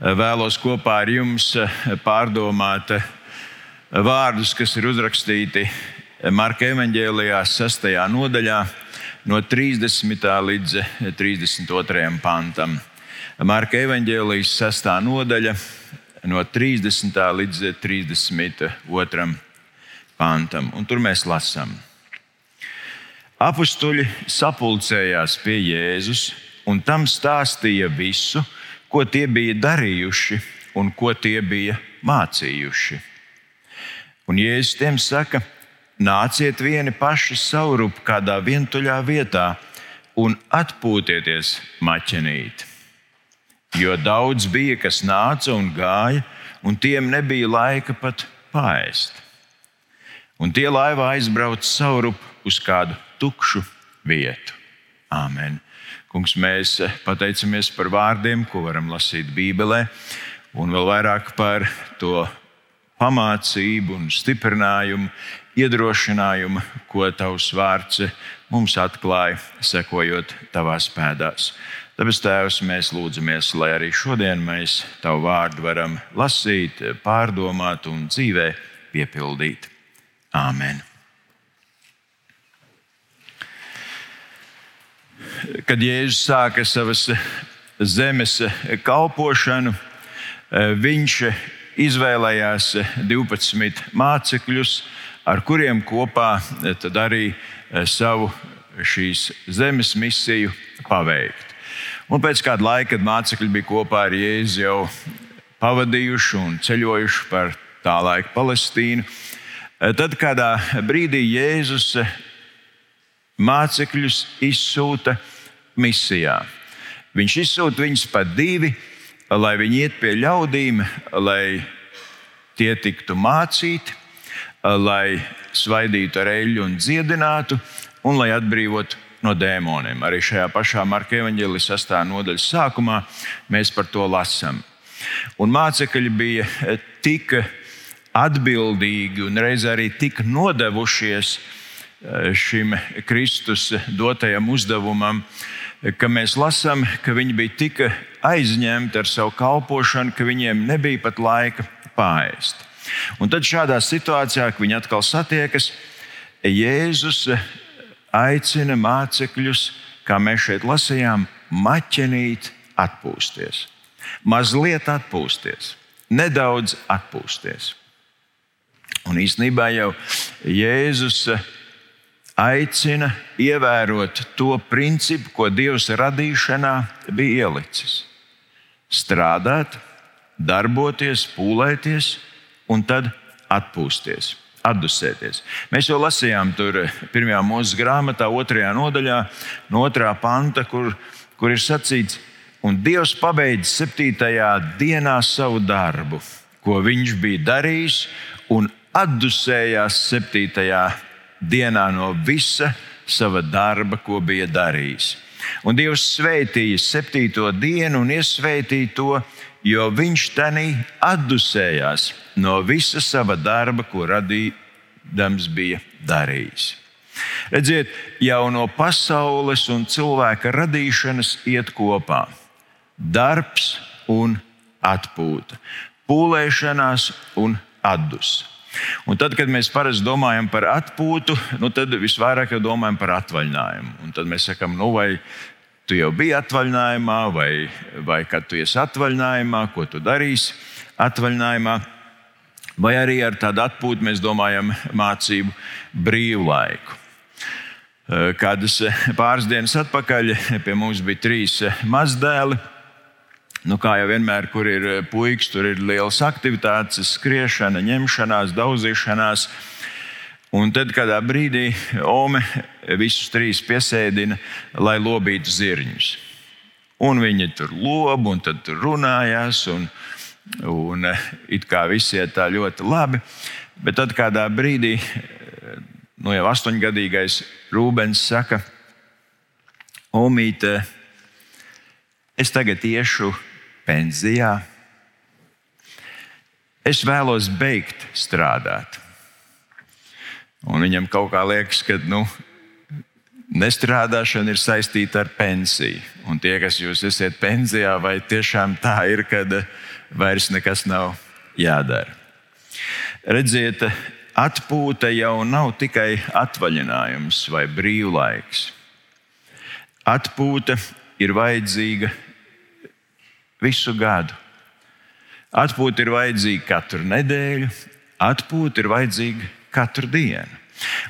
vēlos kopā ar jums pārdomāt vārdus, kas ir uzrakstīti Marka evanģēlijā, 6. nodaļā, no 30. līdz 32. pantam. Marka evanģēlijas 6. nodaļa, no 30. līdz 32. pantam. Un tur mēs lasām. Apostoli sapulcējās pie Jēzus un tam stāstīja visu, ko tie bija darījuši un ko tie bija mācījuši. Un Jēzus tiem saka, nāciet vieni paši saurup kādā vientuļā vietā un atpūtieties maķenīt. Jo daudz bija, kas nāca un gāja, un tiem nebija laika pat pāriest. Un tie laivā aizbrauca saurup uz kādu tukšu vietu. Āmen. Kungs, mēs pateicamies par vārdiem, ko varam lasīt Bībelē, un vēl vairāk par to pamācību, un stiprinājumu, iedrošinājumu, ko Tavs vārds mums atklāja, sekojot Tavās pēdās. Tāpēc, Tēvs, mēs lūdzamies, lai arī šodien mēs Tavu vārdu varam lasīt, pārdomāt un dzīvē piepildīt. Āmen! Kad Jēzus sāka savas zemes kalpošanu, viņš izvēlējās 12 mācekļus, ar kuriem kopā arī savu šīs zemes misiju paveikt. Un pēc kāda laika, kad mācekļi bija kopā ar Jēzu jau pavadījuši un ceļojuši par tā laika Palestīnu, tad kādā brīdī Jēzus mācekļus izsūta misijā. Viņš izsūta viņus pa divi, lai viņi iet pie ļaudīm, lai tie tiktu mācīti, lai svaidītu ar eļļu un dziedinātu, un lai atbrīvotu no dēmoniem. Arī šajā pašā Marka evanģēlijas sastāvā nodaļas sākumā mēs par to lasām. Un mācekļi bija tik atbildīgi un reizē arī tik nodevušies šim Kristus dotajam uzdevumam, ka mēs lasām, ka viņi bija tik aizņemti ar savu kalpošanu, ka viņiem nebija pat laika pāriest. Un tad šādā situācijā, kad viņi atkal satiekas, Jēzus aicina mācekļus, kā mēs šeit lasījām, maķenīt, atpūsties. Mazliet atpūsties, nedaudz atpūsties. Un īsnībā jau Jēzus aicina ievērot to principu, ko Dievs radīšanā bija ielicis. Strādāt, darboties, pūlēties un tad atpūsties, atdusēties. Mēs jau lasījām tur pirmajā mūža grāmatā, otrajā nodaļā, no otrā panta, kur, kur ir sacīts, un Dievs pabeidz septītajā dienā savu darbu, ko viņš bija darījis, un atdusējās septītajā dienā no visa sava darba, ko bija darījis. Un Dievs svētīja septīto dienu un iesvētīja to, jo viņš tenī atdusējās no visa sava darba, ko radījams bija darījis. Redziet, jau no pasaules un cilvēka radīšanas iet kopā darbs un atpūta, pūlēšanās un atdusme. Un tad, kad mēs parasti domājam par atpūtu, nu tad visvairāk jau domājam par atvaļinājumu. Un tad mēs sakām, nu, vai tu jau biji atvaļinājumā, vai, vai kad tu esi atvaļinājumā, ko tu darīsi atvaļinājumā. Vai arī ar tādu atpūtu mēs domājam mācību brīvlaiku. Kādas pāris dienas atpakaļ pie mums bija trīs mazdēli Nu, kā jau vienmēr, kur ir eh, puikas, tur ir liels aktivitātes, skriešana, ņemšanās, daudzīšanās. Un tad kādā brīdī Ome visus trīs piesēdina, lai lobītu zirņus. Un viņi tur lobu, un tad tur runājās, un, un eh, it kā viss iet tā ļoti labi. Bet tad kādā brīdī, eh, nu jau astoņgadīgais Rūbens saka, Omīte, es tagad iešu pensijā. Es vēlos beigt strādāt. Un viņam kaut kā liekas, ka nu, Nestrādāšana ir saistīta ar pensiju. Un tie, kas jūs esat pensijā, vai tiešām tā ir, kad vairs nekas nav jādara. Redziet, atpūta jau nav tikai atvaļinājums vai brīvlaiks. Atpūta ir vajadzīga visu gadu. Atpūta ir vajadzīga katru nedēļu, atpūta ir vajadzīga katru dienu.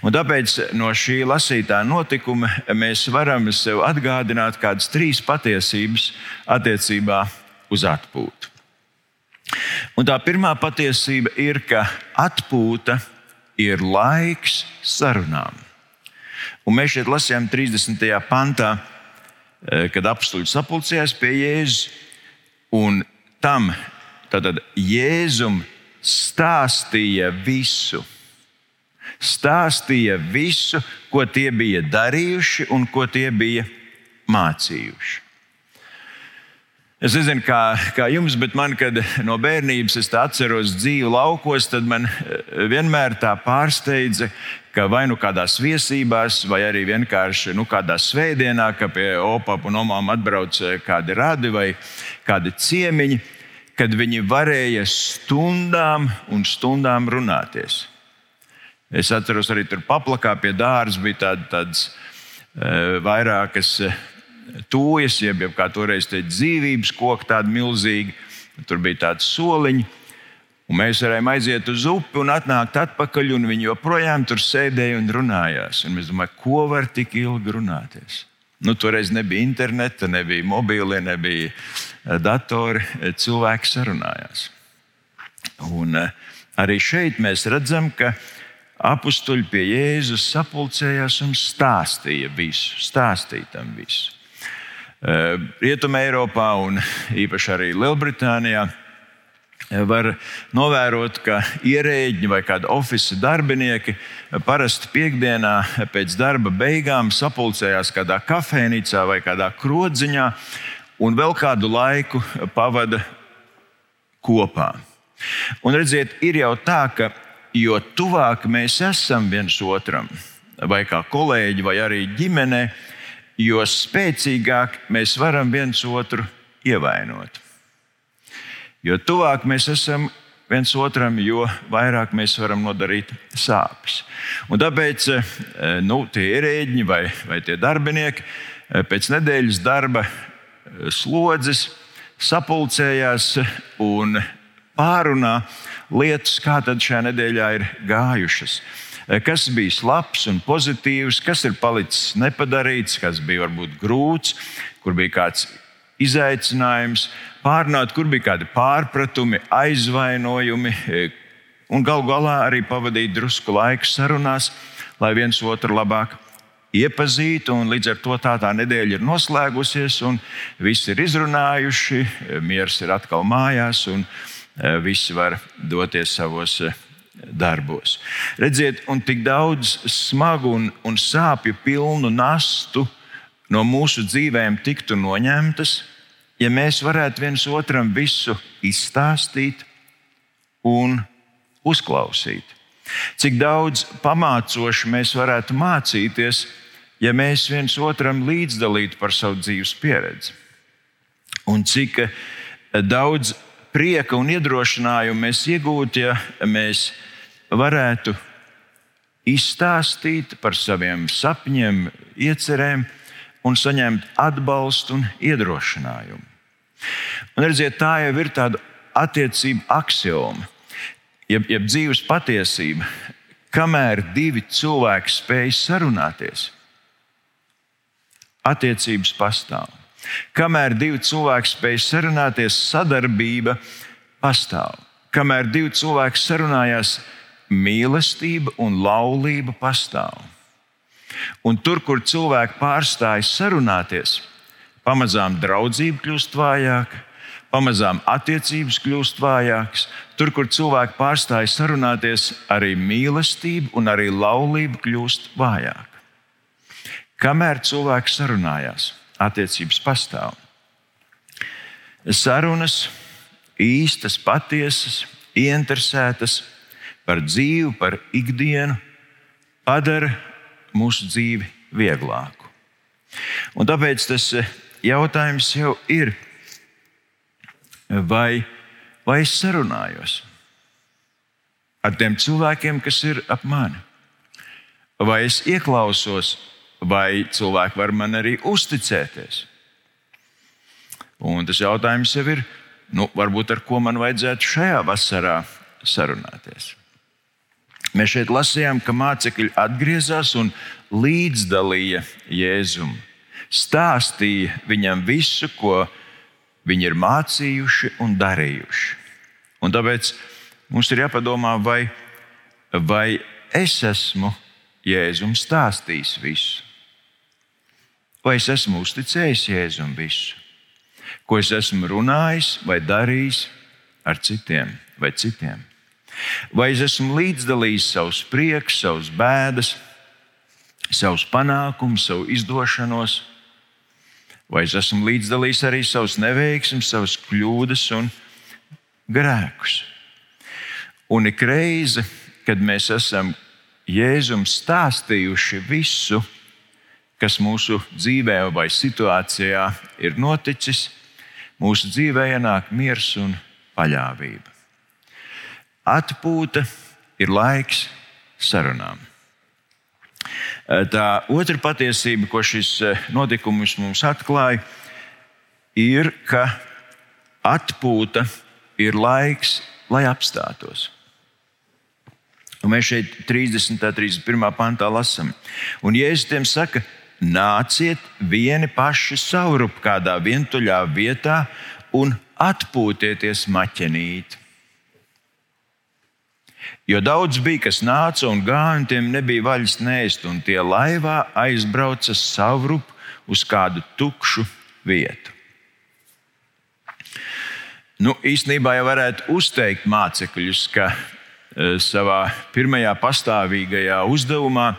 Un tāpēc no šī lasītā notikuma mēs varam sev atgādināt kādas trīs patiesības attiecībā uz atpūtu. Un tā pirmā patiesība ir, ka atpūta ir laiks sarunām. Un mēs šeit lasījām 30. pantā, eh, kad apstuļi sapulcējās pie Jēzus, un tam Jēzum stāstīja visu stāstīja visu, ko tie bija darījuši un ko tie bija mācījuši. Es nezinu, kā, kā jums, bet man, kad no bērnības es atceros dzīvi laukos, tad man eh, vienmēr tā pārsteidza, ka vai nu kādās viesībās, vai arī vienkārši nu, kādā svētdienā, ka pie opām un omām atbrauc eh, kādi radi vai kādi ciemiņi, kad viņi varēja stundām un stundām runāties. Es atceros, arī tur paplakā pie dārza bija tād, tādas e, vairākas e, tūjas, jeb, jeb kā toreiz teica, dzīvības koki, tādi milzīgi. Tur bija tādi soliņi. Un mēs varējām aiziet uz upi un atnākt atpakaļ, un viņi joprojām tur sēdēja un runājās. Un mēs domājam, ko var tik ilgi runāties? Nu, toreiz nebija interneta, nebija mobīlie, nebija datori. Cilvēki sarunājās. Un arī šeit mēs redzam, ka apstuļi pie Jēzus sapulcējās un stāstīja visu, stāstīja tam visu. Rietumē, Eiropā un īpaši arī Lielbritānijā var novērot, ka ierēģi vai kādi oficiāli darbinieki parasti piekdienā pēc darba beigām sapulcējās kādā kafejnīcā vai kādā krodziņā un vēl kādu laiku pavada kopā. Un redziet, ir jau tā, ka jo tuvāk mēs esam viens otram, vai kā kolēģi, vai arī ģimenē, jo spēcīgāk mēs varam viens otru ievainot. Jo tuvāk mēs esam viens otram, jo vairāk mēs varam nodarīt sāpes. Un tāpēc eh, nu, tie ierēģi vai, vai tie darbinieki eh, pēc nedēļas darba slodzes sapulcējās un pārunā lietas, kā tad šajā nedēļā ir gājušas. Kas bija labs un pozitīvs, kas ir palicis nepadarīts, kas bija varbūt grūts, kur bija kāds izaicinājums, pārnāt, kur bija kādi pārpratumi, aizvainojumi, un galu galā arī pavadīt drusku laiku sarunās, lai viens otru labāk iepazītu. Līdz ar to tā, tā nedēļa ir noslēgusies, un visi ir izrunājuši, miers ir atkal mājās. Un, Eh, visi var doties savos eh, darbos. Redziet, un tik daudz smagu un, un sāpju pilnu nastu no mūsu dzīvēm tiktu noņemtas, ja mēs varētu viens otram visu izstāstīt un uzklausīt. Cik daudz pamācoši mēs varētu mācīties, ja mēs viens otram līdzdalītu par savu dzīves pieredzi. Un cik daudz prieka un iedrošinājumu mēs iegūtu, ja mēs varētu izstāstīt par saviem sapņiem, iecerēm un saņemt atbalstu un iedrošinājumu. Un redziet, tā jau ir tāda attiecība axioma, jeb, jeb dzīves patiesība. Kamēr divi cilvēki spēj sarunāties, attiecības pastāv. Kamēr divi cilvēki spēj sarunāties, sadarbība pastāv. Kamēr divi cilvēki sarunājās, mīlestība un laulība pastāv. Un tur, kur cilvēki pārstājas sarunāties, pamazām draudzība kļūst vājāka, pamazām attiecības kļūst vājākas. Tur, kur cilvēki pārstājas sarunāties, arī mīlestība un arī laulība kļūst vājāka. Kamēr cilvēki sarunājās, attiecības pastāv. Sarunas īstas, patiesas, ieinteresētas par dzīvi, par ikdienu, padara mūsu dzīvi vieglāku. Un tāpēc tas jautājums jau ir, vai, vai es sarunājos ar tiem cilvēkiem, kas ir ap mani? Vai es ieklausos, vai cilvēki var man arī uzticēties? Un tas jautājums jau ir, nu, varbūt ar ko man vajadzētu šajā vasarā sarunāties. Mēs šeit lasījām, ka mācekļi atgriezās un līdzdalīja Jēzum. Stāstīja viņam visu, ko viņi ir mācījuši un darījuši. Un tāpēc mums ir jāpadomā, vai, vai es esmu Jēzum stāstījis visu, vai es esmu uzticējis Jēzum visu ko es esmu runājis vai darījis ar citiem vai citiem. Vai es esmu līdzdalījis savus prieks, savus bēdas, savus panākumus, savu izdošanos, vai es esmu līdzdalījis arī savus neveiksmus, savas kļūdas un grēkus. Un ik reizi, kad mēs esam Jēzum stāstījuši visu, kas mūsu dzīvē vai situācijā ir noticis, mūsu dzīvē ienāk miers un paļāvība. Atpūta ir laiks sarunām. Tā otra patiesība, ko šis eh, notikums mums atklāja, ir, ka atpūta ir laiks, lai apstātos. Un mēs šeit 30. un 31. pantā lasām. Un Jēzus tiem saka, nāciet vieni paši saurup kādā vientuļā vietā un atpūtieties maķenīt. Jo daudz bija, kas nāca un gāja, un tiem nebija vaļas nēst, un tie laivā aizbrauca savrup uz kādu tukšu vietu. Nu, īstenībā jau varētu uzteikt mācekļus, ka e, savā pirmajā pastāvīgajā uzdevumā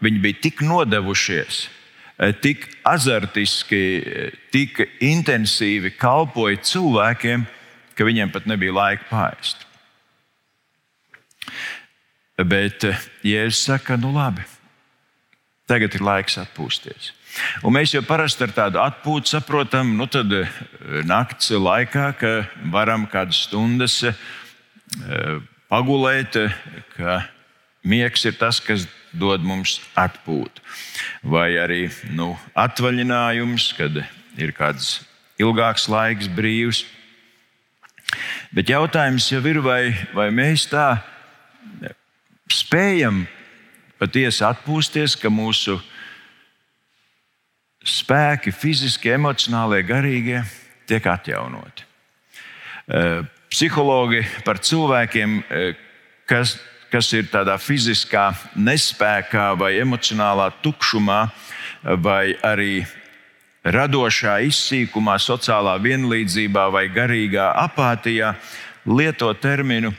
viņi bija tik nodevušies, tik azartiski, eh, tik intensīvi kalpoja cilvēkiem, ka viņiem pat nebija laika pāriest. Bet eh, Jēzus saka, nu labi, tagad ir laiks atpūsties. Un mēs jau parasti ar tādu atpūtu saprotam, nu tad naktas laikā, ka varam kādas stundas pagulēt, ka miegs ir tas, kas dod mums atpūtu. Vai arī nu, atvaļinājums, kad ir kāds ilgāks laiks brīvs. Bet jautājums jau ir, vai, vai mēs tā spējam patiesi atpūsties, ka mūsu spēki, fiziski, emocionālie, garīgie, tiek atjaunoti. Eh, psihologi par cilvēkiem, eh, kas kas ir tādā fiziskā nespējā vai emocionālā tukšumā, vai arī radošā izsīkumā, sociālā vienlīdzībā vai garīgā apātijā, lieto terminu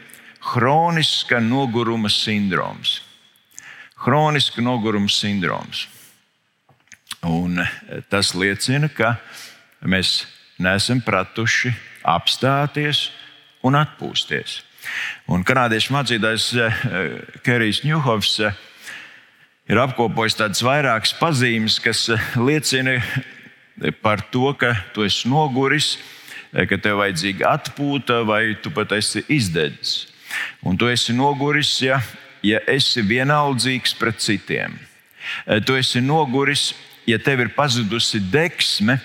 hroniska noguruma sindroms. Hroniska noguruma sindroms. Un tas liecina, ka mēs neesam pratuši apstāties un atpūsties. Un kanādiešu mācītājs eh, Kerijs Ņūhovs eh, ir apkopojis tādas vairākas pazīmes, kas eh, liecina par to, ka tu esi noguris, ka tev vajadzīga atpūta vai tu pat esi izdedzis. Un tu esi noguris, ja, ja esi vienaldzīgs pret citiem. Tu esi noguris, ja tev ir pazudusi deksme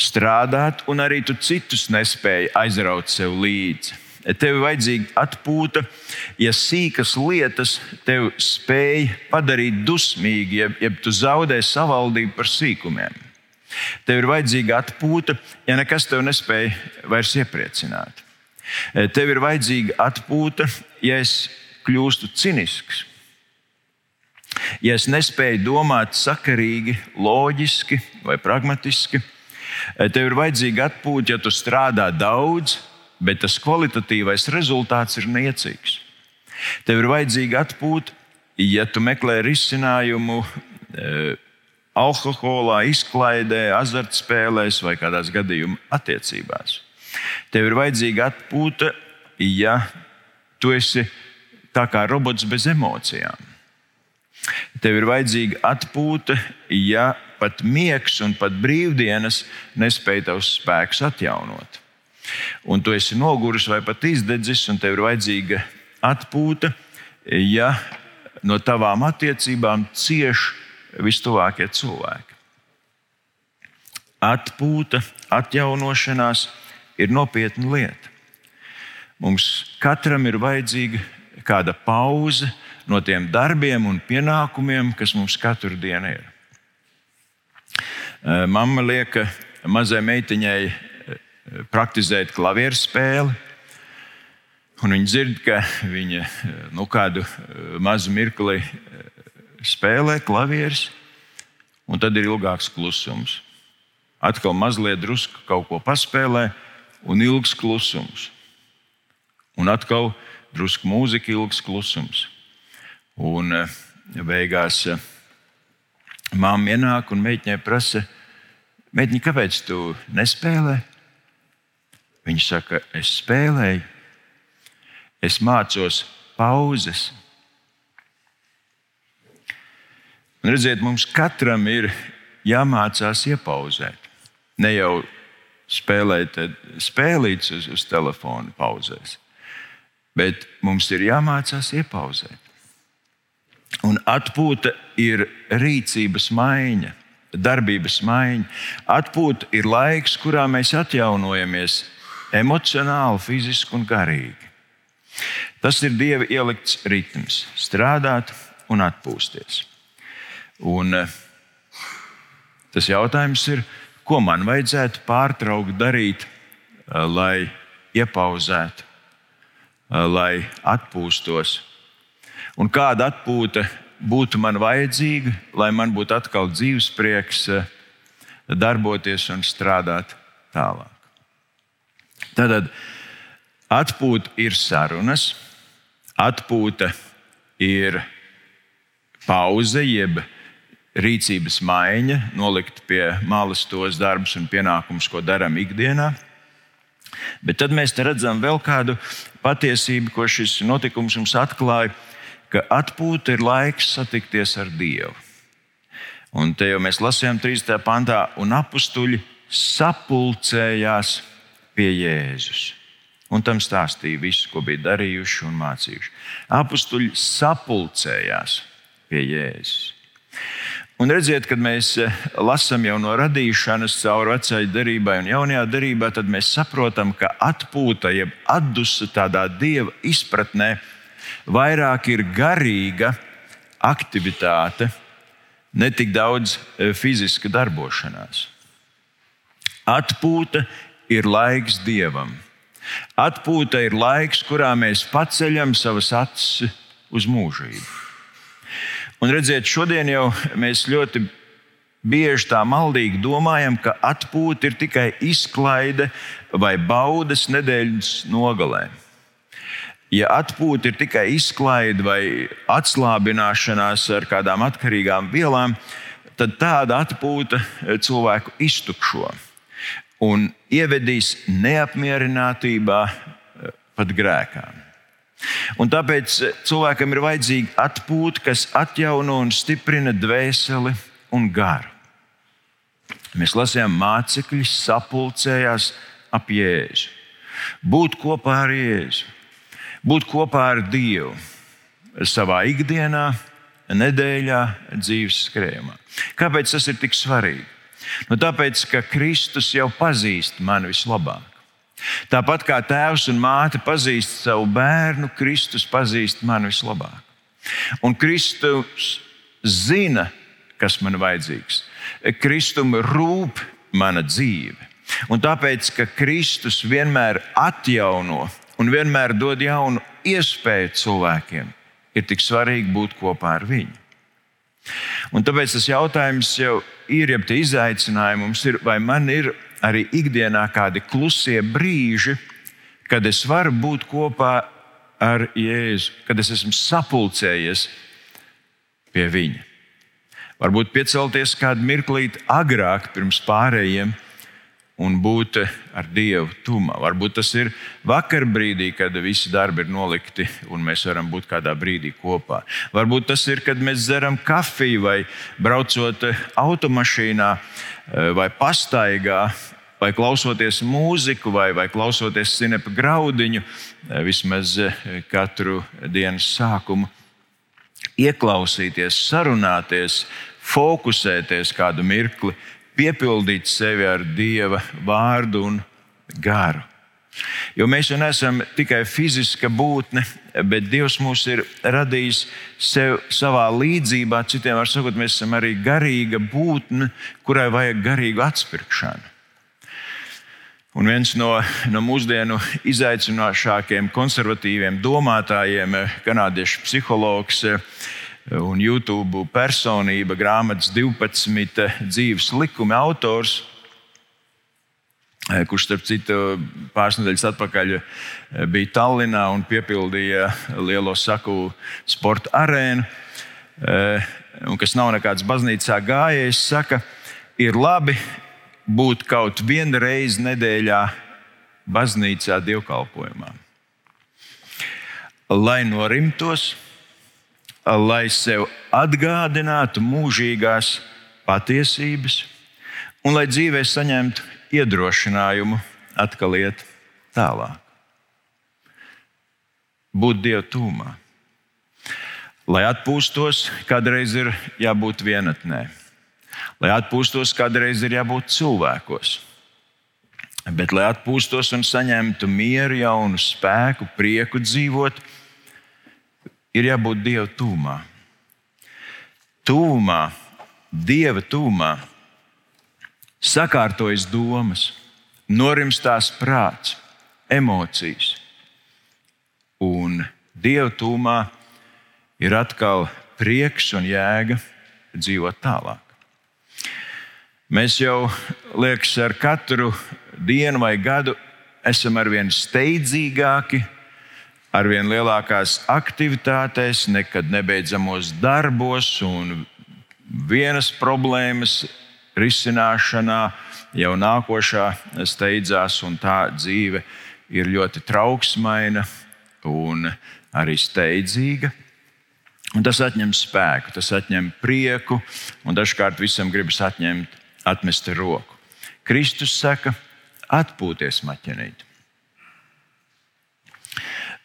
strādāt, un arī tu citus nespēji aizraut sev līdzi. Tev ir vajadzīga atpūta, ja sīkas lietas tev spēj padarīt dusmīgi, ja, ja tu zaudē savaldību par sīkumiem. Tev ir vajadzīga atpūta, ja nekas tev nespēja vairs iepriecināt. Tev ir vajadzīga atpūta, ja es kļūstu cinisks. Ja es nespēju domāt sakarīgi, loģiski vai pragmatiski, tev ir vajadzīga atpūta, ja tu strādā daudz, bet tas kvalitatīvais rezultāts ir niecīgs. Tev ir vajadzīga atpūta, ja tu meklē risinājumu e, alkoholā, izklaidē, azartspēlēs vai kādās gadījumā attiecībās. Tev ir vajadzīga atpūta, ja tu esi tā kā robots bez emocijām. Tev ir vajadzīga atpūta, ja pat miegs un pat brīvdienas nespēj tavus spēkus atjaunot. Un tu esi noguris vai pat izdedzis, un tev ir vajadzīga atpūta, ja no tavām attiecībām cieš vistuvākie cilvēki. Atpūta, atjaunošanās ir nopietna lieta. Mums katram ir vajadzīga kāda pauze no tiem darbiem un pienākumiem, kas mums katru dienu ir. Mamma lieka mazai meitiņai praktizēt klavieru spēli. Un viņa dzird, ka viņa eh, nu, kādu mazu mirkli spēlē klavierus, un tad ir ilgāks klusums. Atkal mazliet drusku kaut ko paspēlē, un ilgs klusums. Un atkal drusku mūzika, ilgs klusums. Un eh, beigās eh, māma ienāk un meitiņai prasa, meitiņa, kāpēc tu nespēlē? Viņa saka, es spēlēju, es mācos pauzes. Un redziet, mums katram ir jāmācās iepauzēt. Ne jau spēlēt spēlītas uz, uz telefona pauzēs, bet mums ir jāmācās iepauzēt. Un atpūta ir rīcības maiņa, darbības maiņa. Atpūta ir laiks, kurā mēs atjaunojamies emocionāli, fiziski un garīgi. Tas ir Dieva ielikts ritms - strādāt un atpūsties. Un eh, tas jautājums ir, ko man vajadzētu pārtraukt darīt, eh, lai iepauzētu, eh, lai atpūstos. Un kāda atpūta būtu man vajadzīga, lai man būtu atkal dzīves prieks, darboties un strādāt tālāk. Tad atpūta ir sarunas, atpūta ir pauze, jeb rīcības maiņa, nolikt pie malas tos darbus un pienākumus, ko darām ikdienā. Bet tad mēs redzam vēl kādu patiesību, ko šis notikums mums atklāja, ka atpūta ir laiks satikties ar Dievu. Un te jau mēs lasījām 3. pantā, un apstuļi sapulcējās pie Jēzus. Un tam stāstīja visu, ko bija darījuši un mācījuši. Apstuļi sapulcējās pie Jēzus. Un redziet, kad mēs eh, lasām jau no radīšanas cauri vecajai derībai un jaunajā derībā, tad mēs saprotam, ka atpūta, jeb atdusa tādā dieva izpratnē, vairāk ir garīga aktivitāte, ne tik daudz eh, fiziska darbošanās. Atpūta ir laiks dievam. Atpūta ir laiks, kurā mēs paceļam savas acis uz mūžību. Un redziet, šodien jau mēs ļoti bieži tā maldīgi domājam, ka atpūta ir tikai izklaide vai baudas nedēļas nogalē. Ja atpūta ir tikai izklaide vai atslābināšanās ar kādām atkarīgām vielām, tad tāda atpūta cilvēku iztukšo un ievedīs neapmierinātībā pat grēkām. Un tāpēc eh, cilvēkam ir vajadzīga atpūta, kas atjauno un stiprina dvēseli un garu. Mēs lasījām, mācekļi sapulcējās ap Jēzu. Būt kopā ar Jēzu, būt kopā ar Dievu savā ikdienā, nedēļā, dzīves skrējumā. Kāpēc tas ir tik svarīgi? Nu, tāpēc, ka Kristus jau pazīst mani vislabāk. Tāpat kā tēvs un māte pazīst savu bērnu, Kristus pazīst mani vislabāk. Un Kristus zina, kas man vajadzīgs. Kristum rūp mana dzīve. Un tāpēc, ka Kristus vienmēr atjauno un vienmēr dod jaunu iespēju cilvēkiem, ir tik svarīgi būt kopā ar viņu. Un tāpēc tas jautājums jau ir, ja tie izaicinājumi mums ir, vai man ir arī ikdienā kādi klusie brīži, kad es varu būt kopā ar Jēzu, kad es esmu sapulcējies pie Viņa. Varbūt piecelties kādu mirklīti agrāk, pirms pārējiem, un būt ar Dievu tūmā. Varbūt tas ir vakar brīdī, kad visi darbi ir nolikti un mēs varam būt kādā brīdī kopā. Varbūt tas ir, kad mēs dzeram kafiju vai braucot automašīnā eh, vai pastaigā. Vai klausoties mūziku, vai, vai klausoties cinepa graudiņu, eh, vismaz eh, katru dienas sākumu, ieklausīties, sarunāties, fokusēties kādu mirkli, piepildīt sevi ar Dieva vārdu un garu. Jo mēs jau neesam tikai fiziska būtne, bet Dievs mūs ir radījis sev, savā līdzībā. Citiem vārdiem sakot, mēs esam arī garīga būtne, kurai vajag garīgu atspirkšanu. Un viens no, no mūsdienu izaicinošākajiem konservatīviem domātājiem, kanādiešu psihologs, un YouTube personība, grāmatas 12 dzīves likumi autors, kurš, starp citu, pāris nedēļas atpakaļ bija Tallinā un piepildīja lielo saku sporta arēnu, un kas nav nekāds baznīcā gājējs, saka, ir labi būt kaut vienu reizi nedēļā baznīcā dievkalpojumā. Lai norimtos, lai sev atgādinātu mūžīgās patiesības un lai dzīvē saņemtu iedrošinājumu atkal iet tālāk. Būt Dieva tūmā. Lai atpūstos, kādreiz ir jābūt vienatnē. Lai atpūstos, kādreiz ir jābūt cilvēkos. Bet, lai atpūstos un saņemtu mieru, jaunu spēku, prieku dzīvot, ir jābūt Dieva tūmā. Tūmā, Dieva tūmā, sakārtojas domas, norimstās prāts, emocijas. Un Dieva tūmā ir atkal prieks un jēga dzīvot tālāk. Mēs jau liekas, ar katru dienu vai gadu esam arvien steidzīgāki, arvien lielākās aktivitātēs, nekad nebeidzamos darbos un vienas problēmas risināšanā jau nākošā steidzās, un tā dzīve ir ļoti trauksmaina un arī steidzīga. Un tas atņem spēku, tas atņem prieku, un dažkārt visam gribas atņemt, atmest roku. Kristus saka, atpūties maķenīt.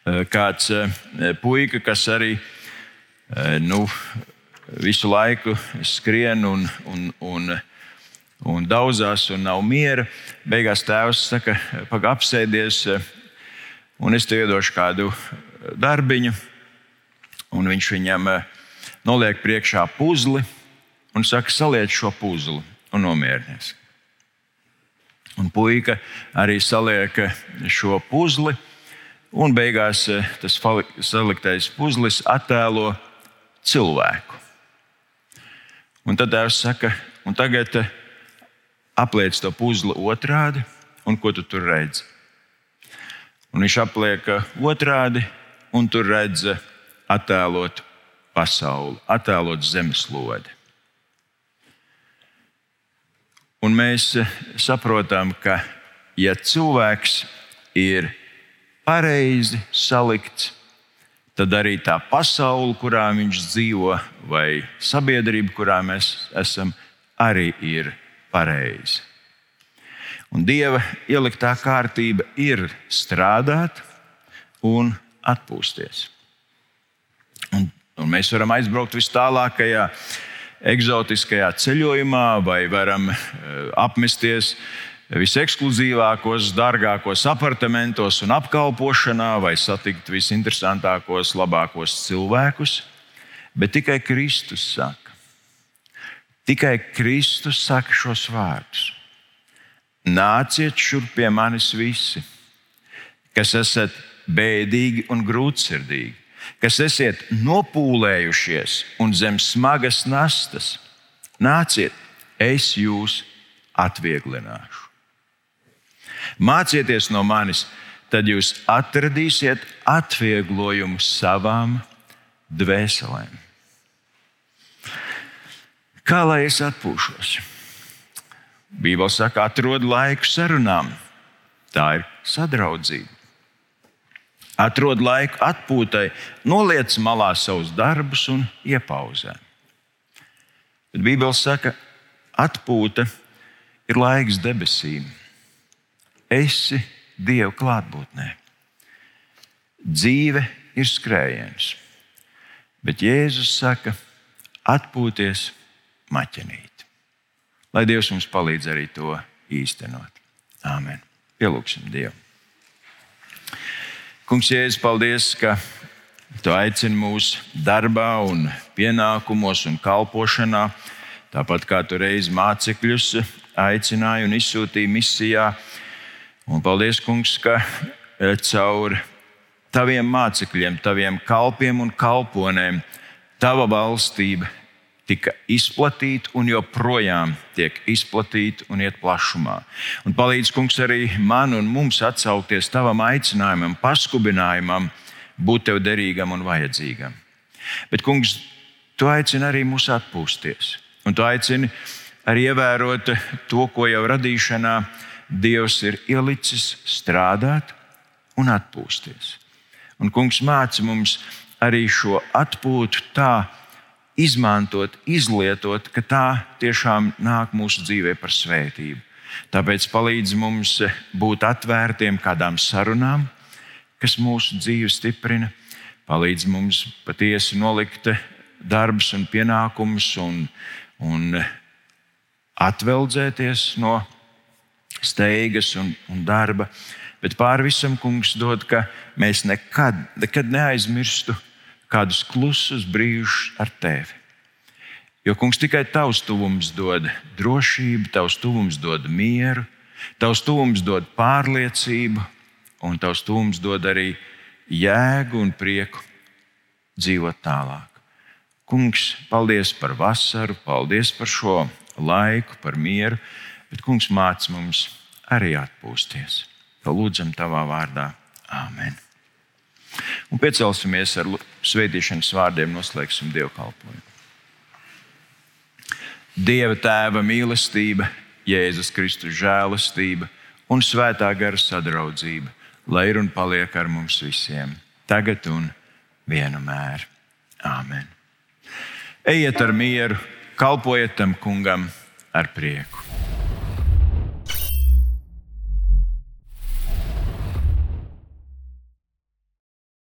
Eh, kāds eh, puika, kas arī eh, nu, visu laiku skrien un, un, un, un daudzās un nav miera. Beigās tēvs saka, pagaidi apsēdies, un es tev iedošu kādu darbiņu. Un viņš viņam noliek priekšā puzli un saka, saliec šo puzli un nomierinies. Un puika arī saliek šo puzli Un beigās eh, tas saliktais puzlis attēlo cilvēku. Un tad Dievs saka, un tagad eh, apliec to puzli otrādi, un ko tu tur redzi? Un viņš apliek eh, otrādi, un tur redz attēlot pasauli, attēlot zemeslodi. Un mēs saprotam, ka ja cilvēks ir pareizi salikts, tad arī tā pasaule, kurā viņš dzīvo, vai sabiedrība, kurā mēs esam, arī ir pareiza. Un Dieva ieliktā kārtība ir strādāt un atpūsties. Un, un mēs varam aizbraukt vis tālākajā, eksotiskajā ceļojumā, vai varam uh, apmesties visekskluzīvākos, dārgākos apartamentos un apkalpošanā, vai satikt visinteresantākos, labākos cilvēkus, bet tikai Kristus saka. Tikai Kristus saka šos vārdus. Nāciet šurp pie manis visi, kas esat bēdīgi un grūtsirdīgi, kas esat nopūlējušies un zem smagas nastas. Nāciet, es jūs atvieglināšu. Mācieties no manis, tad jūs atradīsiet atvieglojumu savām dvēselēm. Kā lai es atpūšos? Bībeli saka, atrod laiku sarunām. Tā ir sadraudzība. Atrod laiku atpūtai, noliec malā savus darbus un iepauzē. Bet Bībeli saka, atpūta ir laiks debesīm. Esi Dieva klātbūtnē. Dzīve ir skrējiens, bet Jēzus saka, atpūties maķenīt. Lai Dievs mums palīdz arī to īstenot. Āmen. Pielūgsim Dievu. Kungs, Jēzus, paldies, ka Tu aicini mūs darbā, un pienākumos un kalpošanā, tāpat kā Tu reiz mācekļus aicināji un izsūtīji misijā. Un paldies, Kungs, ka caur Taviem mācekļiem, Taviem kalpiem un kalponēm Tava valstība tika izplatīta un joprojām tiek izplatīta un iet plašumā. Un palīdz, kungs, arī man un mums atsaukties tavam aicinājumam, paskubinājumam, būt tev derīgam un vajadzīgam. Bet, kungs, tu aicini arī mūs atpūsties. Un tu aicini arī ievērot to, ko jau radīšanā Dievs ir ielicis strādāt un atpūsties. Un, kungs, māci mums arī šo atpūtu tā, izmantot, izlietot, ka tā tiešām nāk mūsu dzīvē par svētību. Tāpēc palīdz mums būt atvērtiem kādām sarunām, kas mūsu dzīvi stiprina, palīdz mums patiesi nolikt darbus un pienākumus un, un atveldzēties no steigas un, un darba. Bet pāri visam, kungs, dod, ka mēs nekad, nekad neaizmirstu kādus klusus brīžus ar tevi. Jo, kungs, tikai tavs tuvums dod drošību, tavs tuvums dod mieru, tavs tuvums dod pārliecību, un tavs tuvums dod arī jēgu un prieku dzīvot tālāk. Kungs, paldies par vasaru, paldies par šo laiku, par mieru, bet Kungs māc mums arī atpūsties. To lūdzam tavā vārdā. Āmen! Un piecelsimies ar svētīšanas vārdiem, noslēgsim dievkalpojumu. Dieva tēva mīlestība, Jēzus Kristus žēlastība un svētā gara sadraudzība, lai ir un paliek ar mums visiem, tagad un vienmēr. Āmen! Ejiet ar mieru, kalpojiet tam kungam ar prieku!